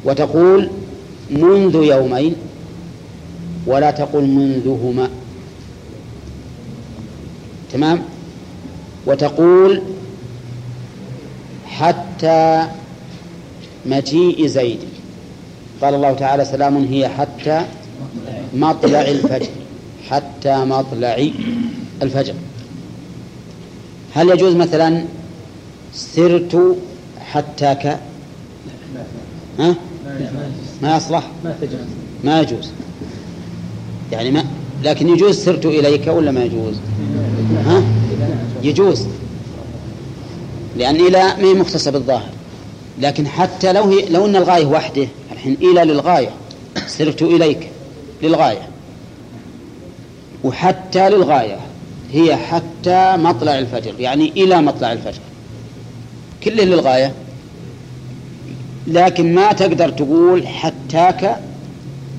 وتقول منذ يومين ولا تقل منذهما. تمام؟ وتقول حتى مجيء زيد. قال الله تعالى سلام هي حتى مطلع الفجر. حتى مطلع الفجر. هل يجوز مثلا سرت حتى ك ها؟ ما يصلح. ما يجوز. يعني ما لكن يجوز سرت إليك ولا ما يجوز؟ يجوز. لأن إلى ما هي مختصة بالظاهر. لكن حتى لو هي لو أن الغاية وحده الحين إلى للغاية. سرت إليك للغاية. وحتى للغاية هي حتى مطلع الفجر. يعني إلى مطلع الفجر. كله للغاية. لكن ما تقدر تقول حتاك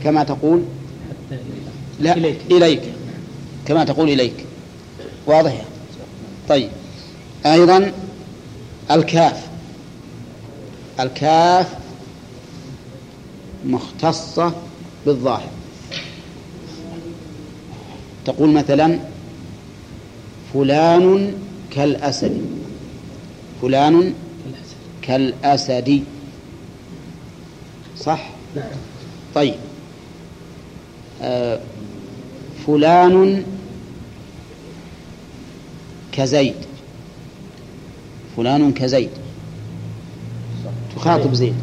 كما تقول لا إليك. إليك. كما تقول إليك. واضح؟ طيب. أيضا الكاف. الكاف مختصة بالظاهر. تقول مثلا فلان كالأسد. فلان كالأسد. صح؟ نعم. طيب. آه فلان كزيد. فلان كزيد. تخاطب زيد.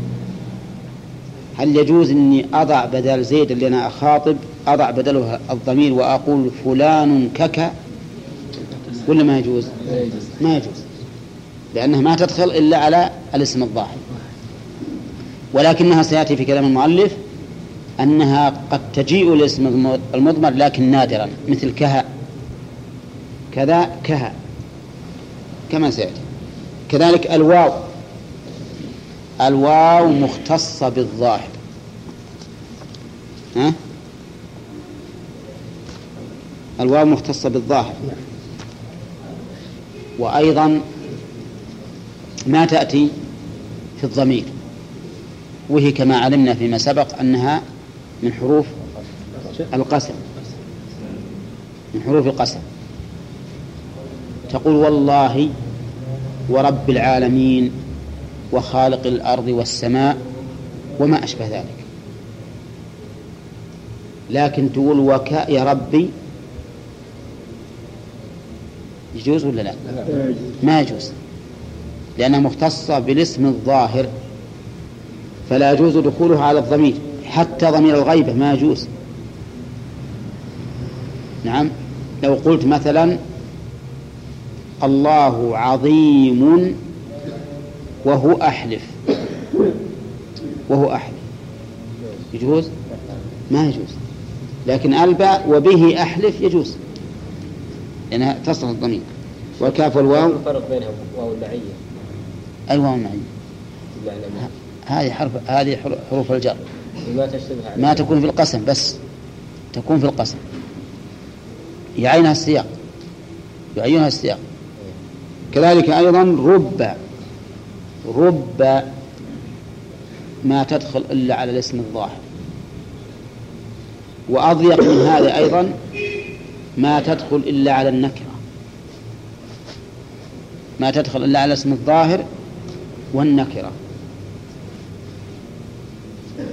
هل يجوز إني أضع بدل زيد اللي أنا أخاطب؟ أضع بدله الضمير وأقول فلان كك؟ ولا ما يجوز؟ ما يجوز. لأنها ما تدخل إلا على الاسم الظاهر. ولكنها سيأتي في كلام المؤلف أنها قد تجيء الاسم المضمر لكن نادرا مثل كها كذا كها. كما سيأتي. كذلك الواو. الواو مختصة بالظاهر. ها؟ الواو مختصة بالظاهر. وأيضا ما تأتي في الضمير. وهي كما علمنا فيما سبق أنها من حروف القسم. من حروف القسم. تقول والله ورب العالمين وخالق الأرض والسماء وما أشبه ذلك. لكن تقول وكا يا ربي يجوز ولا لا؟ ما يجوز. لأنها مختصة بالاسم الظاهر فلا يجوز دخولها على الضمير. حتى ضمير الغيبة ما يجوز. نعم. لو قلت مثلا الله عظيم وهو أحلف. وهو أحلف. يجوز؟ ما يجوز. لكن ألبى وبه أحلف يجوز. لأنها تصل الضمير. والكاف والواو؟ الفرق بينها واو المعية. أي واو معي بمعنى ما هذه حرف هذه حروف الجر. ما تشتبه ما تكون في القسم بس. تكون في القسم. يعينها السياق. يعينها السياق. كذلك أيضا رب. رب ما تدخل إلا على الاسم الظاهر. وأضيق من هذا أيضا ما تدخل إلا على النكرة. ما تدخل إلا على الاسم الظاهر والنكرة.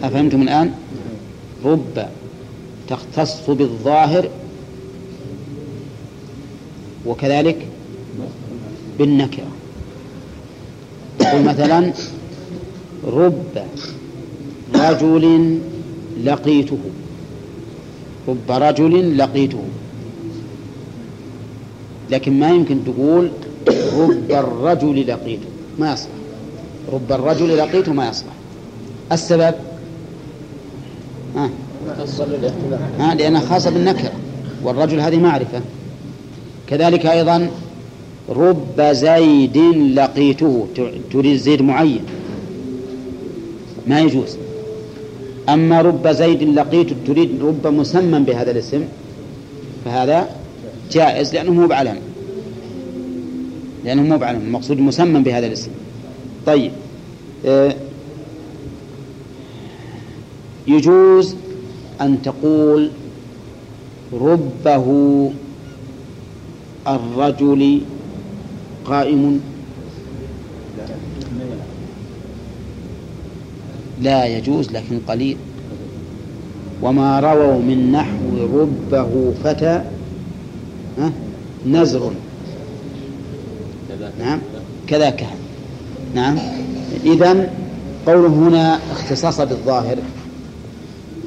أفهمتم الآن؟ رب تختص بالظاهر وكذلك بالنكرة. تقول مثلا رب رجل لقيته. رب رجل لقيته. لكن ما يمكن تقول رب الرجل لقيته. ما يصلح. رب الرجل لقيته ما يصلح. السبب؟ ها؟ ها لأنها خاصة بالنكرة. والرجل هذه معرفة. كذلك أيضا رب زيد لقيته. تريد زيد معين. ما يجوز. أما رب زيد لقيته تريد رب مسمى بهذا الاسم فهذا جائز لأنه مو بعلم. لأنه مو بعلم المقصود مسمى بهذا الاسم. طيب آه، يجوز أن تقول ربه الرجل قائم؟ لا يجوز لكن قليل. وما رووا من نحو ربه فتى نزر نعم. كذا كهن نعم. إذا قوله هنا اختصاص بالظاهر.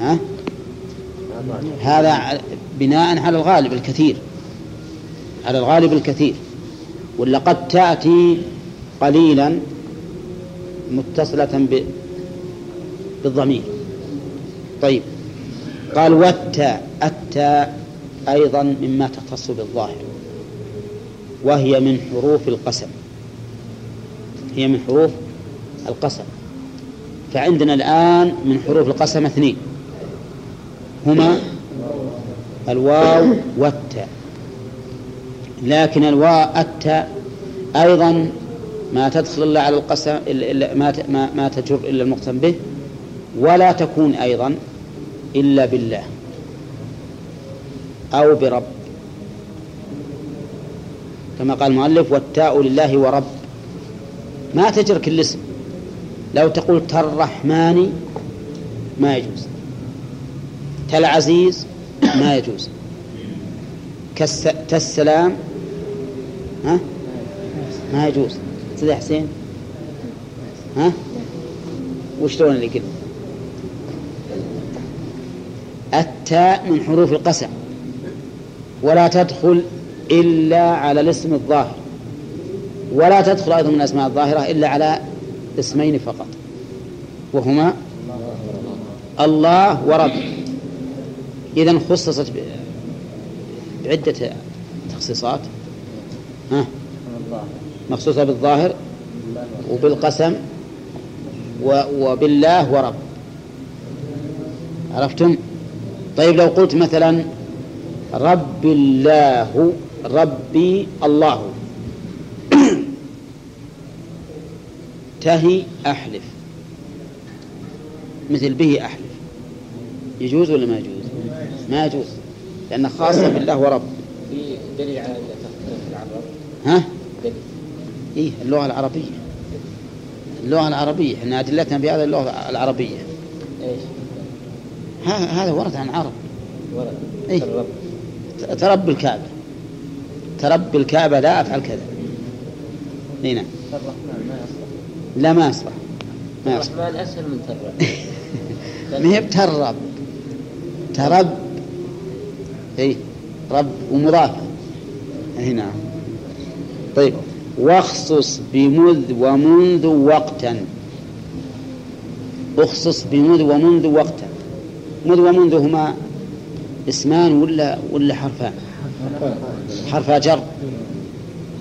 ها؟ هذا بناء على الغالب الكثير. على الغالب الكثير. ولا قد تأتي قليلا متصلة ب- بالضمير. طيب. قال والتاء التاء أيضا مما تختص بالظاهر. وهي من حروف القسم. هي من حروف القسم. فعندنا الآن من حروف القسم اثنين. هما الواو والتاء. لكن الواو التاء أيضا ما تدخل إلا على القسم إلا ما ما تجر إلا المقسم به ولا تكون أيضا إلا بالله أو برب. كما قال المؤلف والتاء لله ورب. ما تجر كل اسم لو تقول كالرحمن ما يجوز. كالعزيز ما يجوز. كالس... ها؟ ما يجوز. سيدي حسين؟ ها؟ وشلون اللي قلت التاء من حروف القسم. ولا تدخل إلا على الاسم الظاهر. ولا تدخل أيضا من الأسماء الظاهرة إلا على اسمين فقط. وهما الله ورب. إذا خصصت بعدة تخصيصات. ها. مخصوصة بالظاهر وبالقسم وبالله ورب. عرفتم؟ طيب لو قلت مثلا رب الله ربي الله. تهي أحلف. مثل به أحلف. يجوز ولا ما يجوز؟ ما يجوز. لأنه خاصة بالله ورب. دليل على ها؟ إيه اللغة العربية. اللغة العربية إحنا أدلتنا بهذا اللغة العربية. إيش؟ ها- هذا ورد عن عرب. ولد إيه. ترب الكعبة. ترب الكعبة لا أفعل كذا. اي نعم. لا ما يصلح. ما يصلح. الرحمن أسهل من ترب ما هي بترب. ترب. اي رب ومضافة اي نعم. طيب. واخصص بمذ ومنذ وقتا. اخصص بمذ ومنذ وقتا. مذ ومنذ هما اسمان ولا ولا حرفان حرف جر.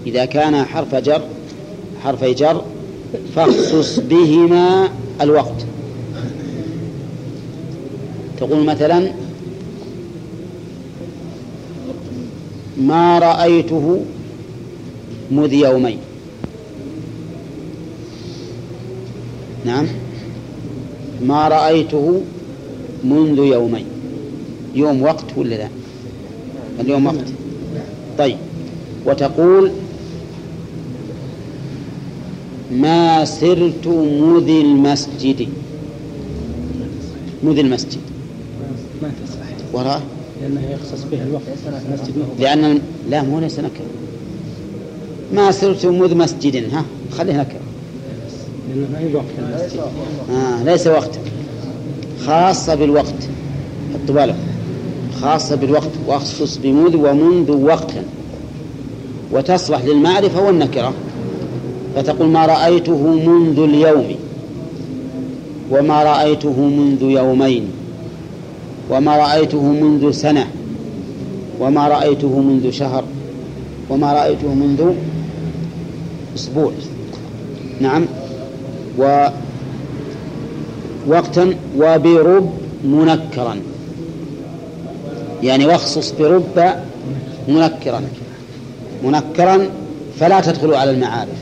إذا كان حرف جر حرفي جر فاخصص بهما الوقت. تقول مثلا ما رأيته مذ يومين. نعم. ما رأيته منذ يومين. يوم وقت ولا لا؟ اليوم وقت. طيب. وتقول ما سرت مذ المسجد. مذ المسجد. ما تصح وراء. لأنه يخصص به الوقت. المسجد ما هو لأن لا مو ليس نكرة ما سرت مذ مسجد ها؟ خليه المسجد. آه ليس وقتا خاصة بالوقت. حطوا بالك خاصة بالوقت. واخصص بمذ ومنذ وقتا وتصلح للمعرفة والنكرة. فتقول ما رأيته منذ اليوم. وما رأيته منذ يومين. وما رأيته منذ سنة. وما رأيته منذ شهر. وما رأيته منذ أسبوع. نعم. و وقتا وبرب منكرا. يعني واخصص برب منكرا. منكرا فلا تدخل على المعارف.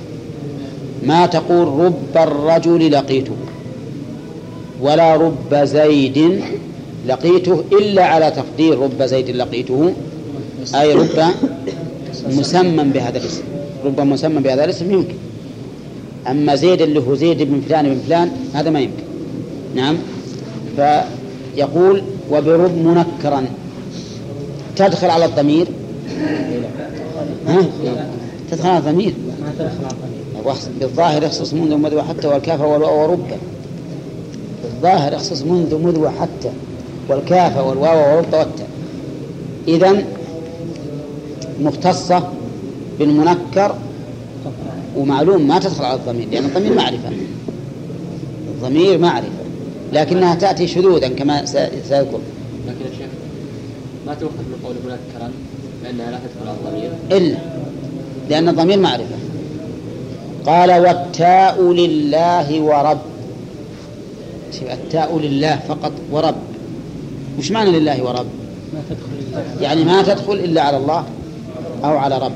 ما تقول رب الرجل لقيته. ولا رب زيد لقيته إلا على تقدير رب زيد لقيته. أي رب مسمى بهذا الاسم. رب مسمى بهذا الاسم يمكن. أما زيد اللي هو زيد بن فلان بن فلان هذا ما يمكن. نعم. فيقول وبرب منكرا. تدخل على الضمير. ها؟ تدخل على الضمير. بالظاهر يخصص منذ مذ وحتى والكاف والواو ورب. بالظاهر يخصص منذ مذ وحتى والكاف والواو ورب والتاء. إذا مختصة بالمنكر ومعلوم ما تدخل على الضمير لأن الضمير معرفة. الضمير معرفة. لكنها تأتي شذوذا كما سيذكر لكن يا شيخ ما تؤخذ من قول منكرا لأنها لا تدخل على الضمير؟ إلا لأن الضمير معرفة. قال والتاء لله ورب. التاء لله فقط ورب. وش معنى لله ورب؟ ما تدخل إلا يعني ما تدخل إلا على الله أو على رب.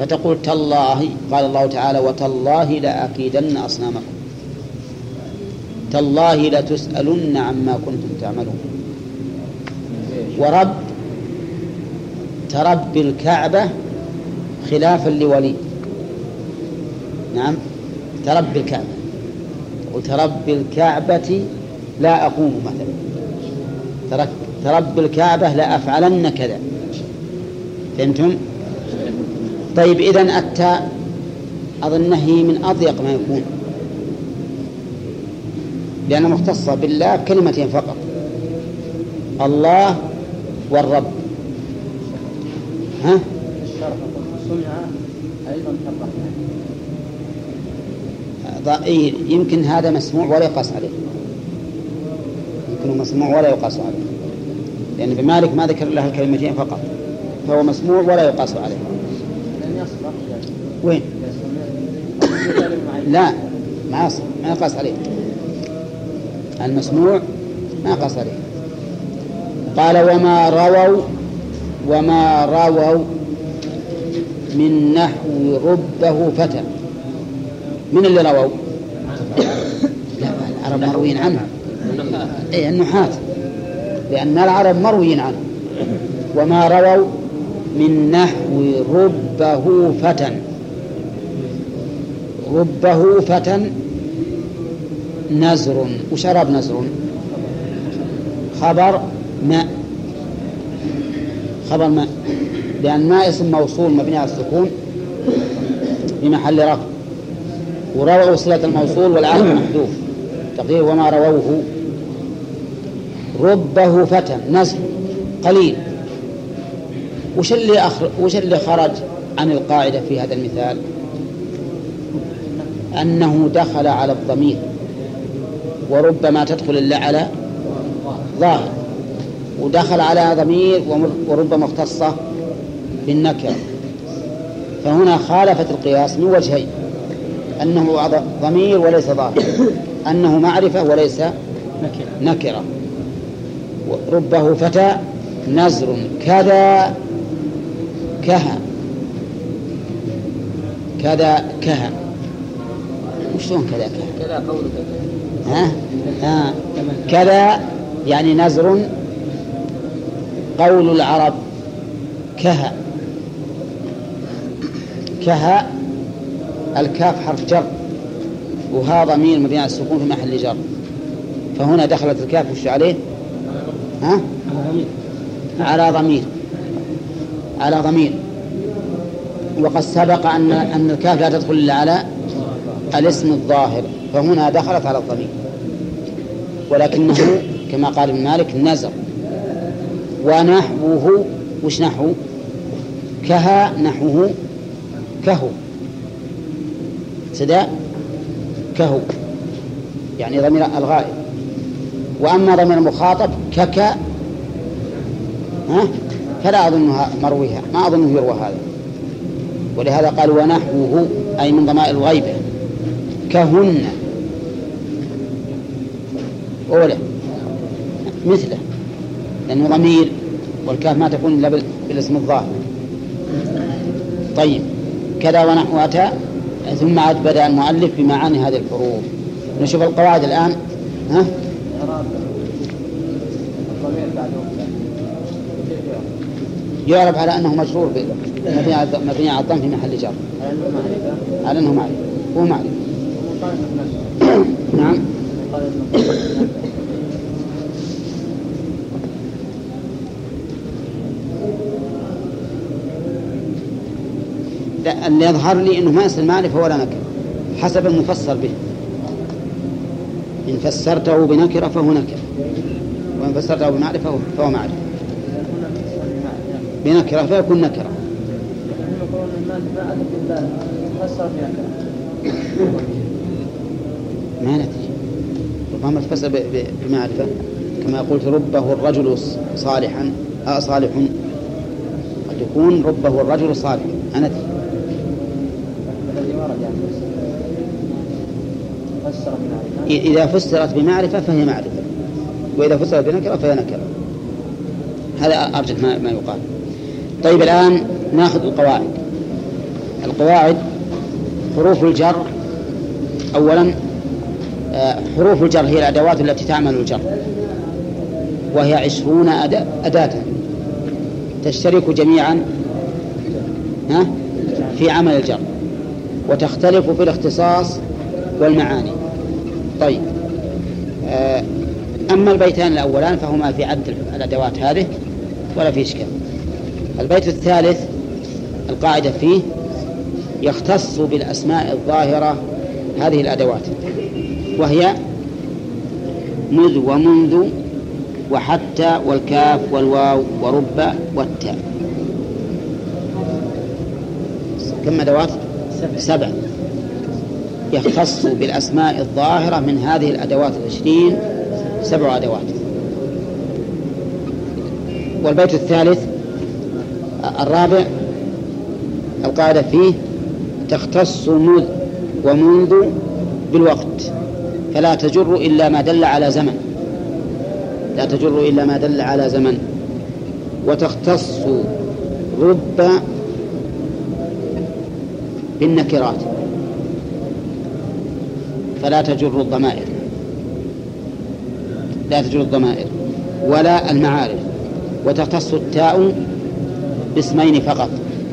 فتقول تالله قال الله تعالى وتالله لأكيدن أصنامكم. تالله لتسألن عما كنتم تعملون. ورب تربي الكعبة خلافا لولي. نعم تربي الكعبة. وتربي الكعبة لا أقوم مثلا. تربي الكعبة لا أفعلن كذا. فهمتم؟ طيب إذن التاء أظنه هي من أضيق ما يكون لأنها مختصة بالله كلمتين فقط الله والرب. ها؟ صنع أيضا كالرحمن ض- إيه، يمكن هذا مسموع ولا يقاس عليه. يمكن مسموع ولا يقاس عليه. لأن ابن مالك ما ذكر له الكلمتين فقط فهو مسموع ولا يقاس عليه. وين؟ لا ما ما يقاس عليه. المسموع ما يقاس عليه. قال وما رووا وما رووا من نحو ربه فتى. من اللي رووا؟ لا العرب مرويين عنه. اي النحاة. لأن العرب مرويين عنه. وما رووا من نحو ربه فتى. ربه فتى نزر وشرب نزر خبر ماء خبر ماء لأن ماء اسم موصول مبني على السكون في محل رفع. ورووا صلة الموصول والعهد محذوف. تقدير وما رووه. ربه فتى نزل قليل. وش اللي أخر... وش اللي خرج عن القاعدة في هذا المثال؟ أنه دخل على الضمير وربما تدخل إلا على ظاهر. ودخل على ضمير وربما اختص بالنكرة فهنا خالفت القياس من وجهين أنه ضمير وليس ظاهر أنه معرفة وليس نكرة. ربه فتى نزر كذا كها كذا كها وشلون كذا؟ كذا قولك ها؟ ها؟ كذا يعني نزر قول العرب كها كها الكاف حرف جر. وها ضمير مبني على السكون في محل جر. فهنا دخلت الكاف وش عليه؟ ها؟ على ضمير. على ضمير. وقد سبق أن أن الكاف لا تدخل إلا على الاسم الظاهر فهنا دخلت على الضمير. ولكنه كما قال ابن مالك نزر ونحوه وش نحو؟ كها نحوه كهو. سداء كهو. يعني ضمير الغائب. وأما ضمير المخاطب كك. ها؟ فلا أظنها مرويها. ما أظنه يروى هذا. ولهذا قال ونحوه أي من ضمائر الغيبة كهن. أولى مثله لأنه ضمير والكاف ما تكون إلا بالاسم الظاهر. طيب كذا ونحو أتى ثم عاد بدأ المؤلف بمعاني هذه الحروف. نشوف القواعد الآن. ها؟ يعرف على أنه مجرور مبني على الضم في محل جر على أنه معرفة هو معرفة نعم اللي يظهر لي إنه ما يصير معرفة ولا نكرة حسب المفسر به. إن فسرته بنكرة فهو نكره وإن فسرته بمعرفة فهو معرفة. بنكرة فيكون نكرة. ما ندري. ربما تفسر بمعرفة. كما قلت ربه الرجل صالحا. آه صالح. قد يكون ربه الرجل صالح. أنا أدري إذا فسرت بمعرفة فهي معرفة. وإذا فسرت بنكرة فهي نكرة. هذا أرجح ما, ما يقال. طيب الآن ناخذ القواعد. القواعد حروف الجر. أولا حروف الجر هي الأدوات التي تعمل الجر. وهي عشرون أداة. تشترك جميعا ها في عمل الجر. وتختلف في الاختصاص والمعاني. طيب أما البيتان الأولان فهما في عد الأدوات هذه ولا في إشكال. البيت الثالث القاعدة فيه يختص بالأسماء الظاهرة هذه الأدوات. وهي مذ ومنذ وحتى والكاف والواو ورب والتاء. كم أدوات سبع. يختص بالأسماء الظاهرة من هذه الأدوات العشرين سبع أدوات. والبيت الثالث الرابع القاعدة فيه تختص مذ ومنذ بالوقت. فلا تجر إلا ما دل على زمن. لا تجر إلا ما دل على زمن. وتختص رب بالنكرات. فلا تجر الضمائر. لا تجر الضمائر. ولا المعارف. وتختص التاء باسمين فقط.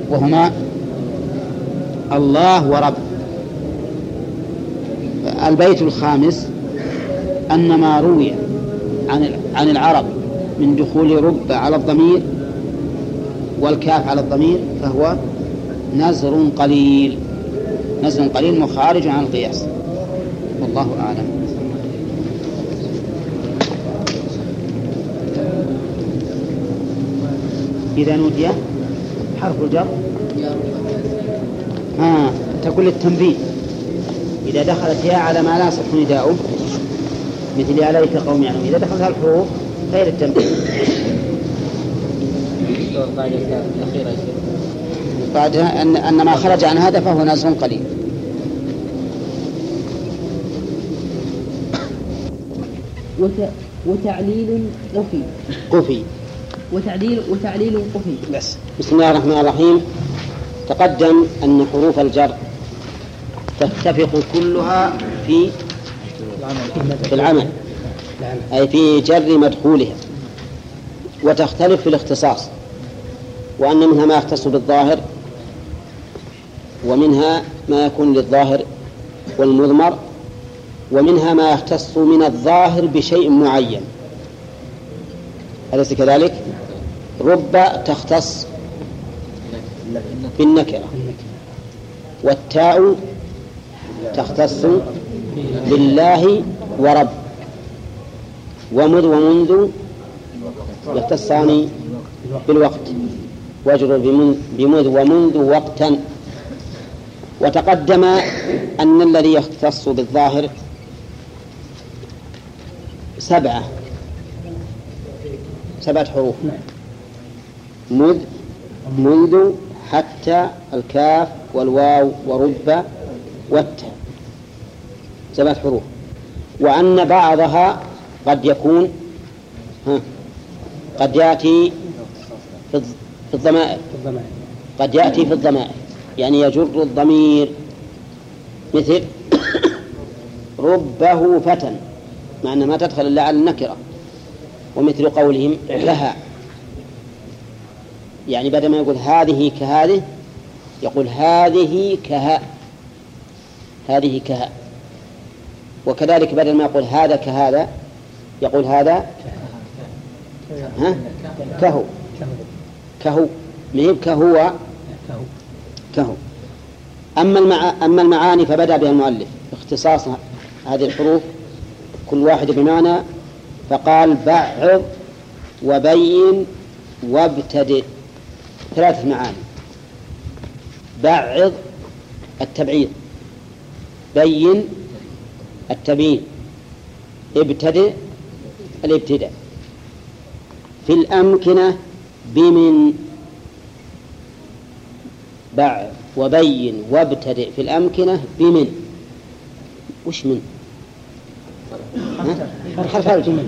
وهما الله ورب. البيت الخامس أن ما روي عن عن العرب من دخول رب على الضمير والكاف على الضمير فهو نزر قليل. نزر قليل مخارج عن القياس. والله أعلم. إذا نودي حرف الجر. ها تقول للتنبيه إذا دخلت يا على ما لا يصح نداؤه مثل يا ليت قوم يعلمون. إذا دخلتها الحروف غير التنبيه. بعدها أن أن ما خرج عن هذا فهو نزر قليل. وت... وتعليل قفي. قفي. وتعليل وتعليل قفي. بس. بسم الله الرحمن الرحيم. تقدم أن حروف الجر تتفق كلها في في العمل أي في جر مدخولها وتختلف في الاختصاص وأن منها ما يختص بالظاهر ومنها ما يكون للظاهر والمضمر ومنها ما يختص من الظاهر بشيء معين أليس كذلك؟ رب تختص بالنكرة والتاء تختص بالله ورب. ومذ ومنذ يختصان بالوقت. بمن- بمذ ومنذ وقتا. وتقدم أن الذي يختص بالظاهر سبعة. سبعة حروف. مذ منذ حتى الكاف والواو ورب والتاء سبعة حروف. وأن بعضها قد يكون ها قد يأتي في الض- في الضمائر. قد يأتي في الضمائر. يعني يجر الضمير. مثل ربه فتى مع أنها ما تدخل إلا على النكرة. ومثل قولهم لها. يعني بدل ما يقول هذه كهذه يقول هذه كها هذه كها وكذلك بدل ما يقول هذا كهذا يقول هذا ها؟ كهو. كهو. ما كهو كهو. أما المع... أما المعاني فبدأ بها المؤلف. اختصاص هذه الحروف كل واحد بمعنى فقال بعض وبين وابتدئ. ثلاث معاني. بعض التبعيض. بين التبيين ابتدئ الابتداء. في الأمكنة بمن بعض وبين وابتدئ. في الأمكنة بمن؟ وش من؟ حرف الجر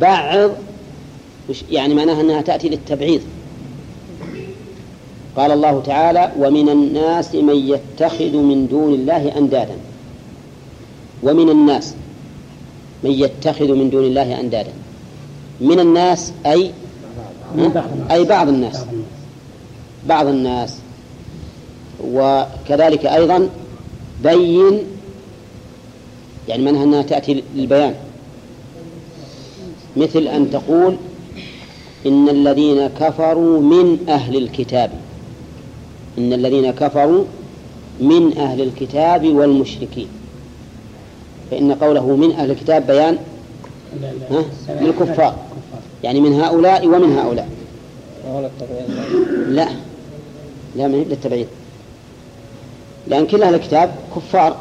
بعض وش يعني معناها أنها تأتي للتبعيض. قال الله تعالى ومن الناس من يتخذ من دون الله أندادا. ومن الناس من يتخذ من دون الله أندادا. من الناس أي. أي بعض الناس. بعض الناس. وكذلك أيضا بين يعني منها أنها تأتي للبيان. مثل أن تقول إن الذين كفروا من أهل الكتاب. إن الذين كفروا من أهل الكتاب والمشركين. فإن قوله من أهل الكتاب بيان؟ للكفار. يعني من هؤلاء ومن هؤلاء. لا. لا من للتبعيض. لأن كل أهل الكتاب كفار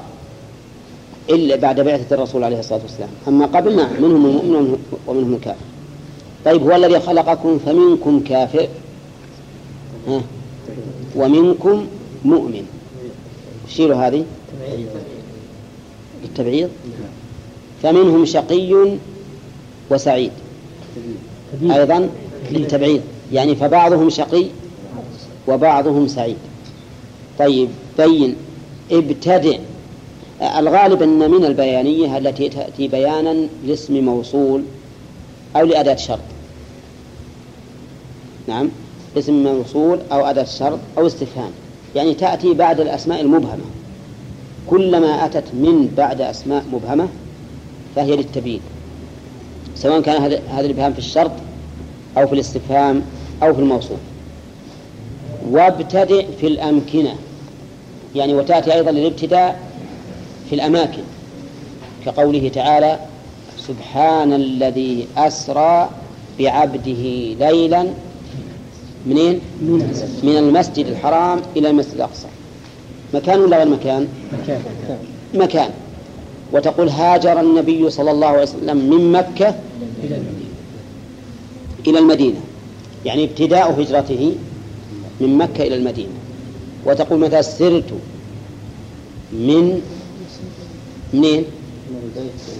إلا بعد بعثة الرسول عليه الصلاة والسلام. أما قبل نعم منهم المؤمن ومنهم الكافر. طيب هو الذي خلقكم فمنكم كافر. ها؟ ومنكم مؤمن. شيلوا هذه. بالتبعيض فمنهم شقي وسعيد. أيضا للتبعيض. يعني فبعضهم شقي وبعضهم سعيد. طيب بين. ابتدئ الغالب أن من البيانية التي تأتي بيانا لاسم موصول أو لأداة شرط. نعم. اسم موصول أو أداة شرط أو استفهام. يعني تأتي بعد الأسماء المبهمة. كلما أتت من بعد أسماء مبهمة فهي للتبيين. سواء كان هذا الإبهام في الشرط أو في الاستفهام أو في الموصول. وابتدئ في الأمكنة. يعني وتأتي أيضا للابتداء في الأماكن. كقوله تعالى سبحان الذي أسرى بعبده ليلا منين؟ من المسجد الحرام إلى المسجد الأقصى. مكان ولا غير مكان؟ مكان. مكان. وتقول هاجر النبي صلى الله عليه وسلم من مكة إلى المدينة إلى المدينة. يعني ابتداء هجرته من مكة إلى المدينة. وتقول متى سرت من منين؟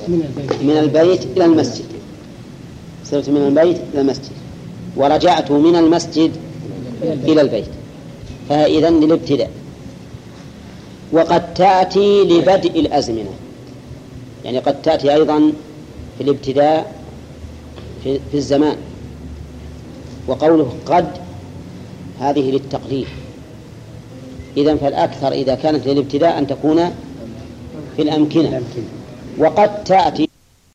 من البيت. من البيت إلى المسجد. سرت من البيت إلى المسجد. ورجعت من المسجد إلى البيت. فإذا للابتداء. وقد تأتي لبدء الأزمنة. يعني قد تأتي أيضا في الابتداء في, في الزمان. وقوله قد هذه للتقليل. إذا فالأكثر إذا كانت للابتداء أن تكون في الأمكنة. الأمكنة. وقد تأتي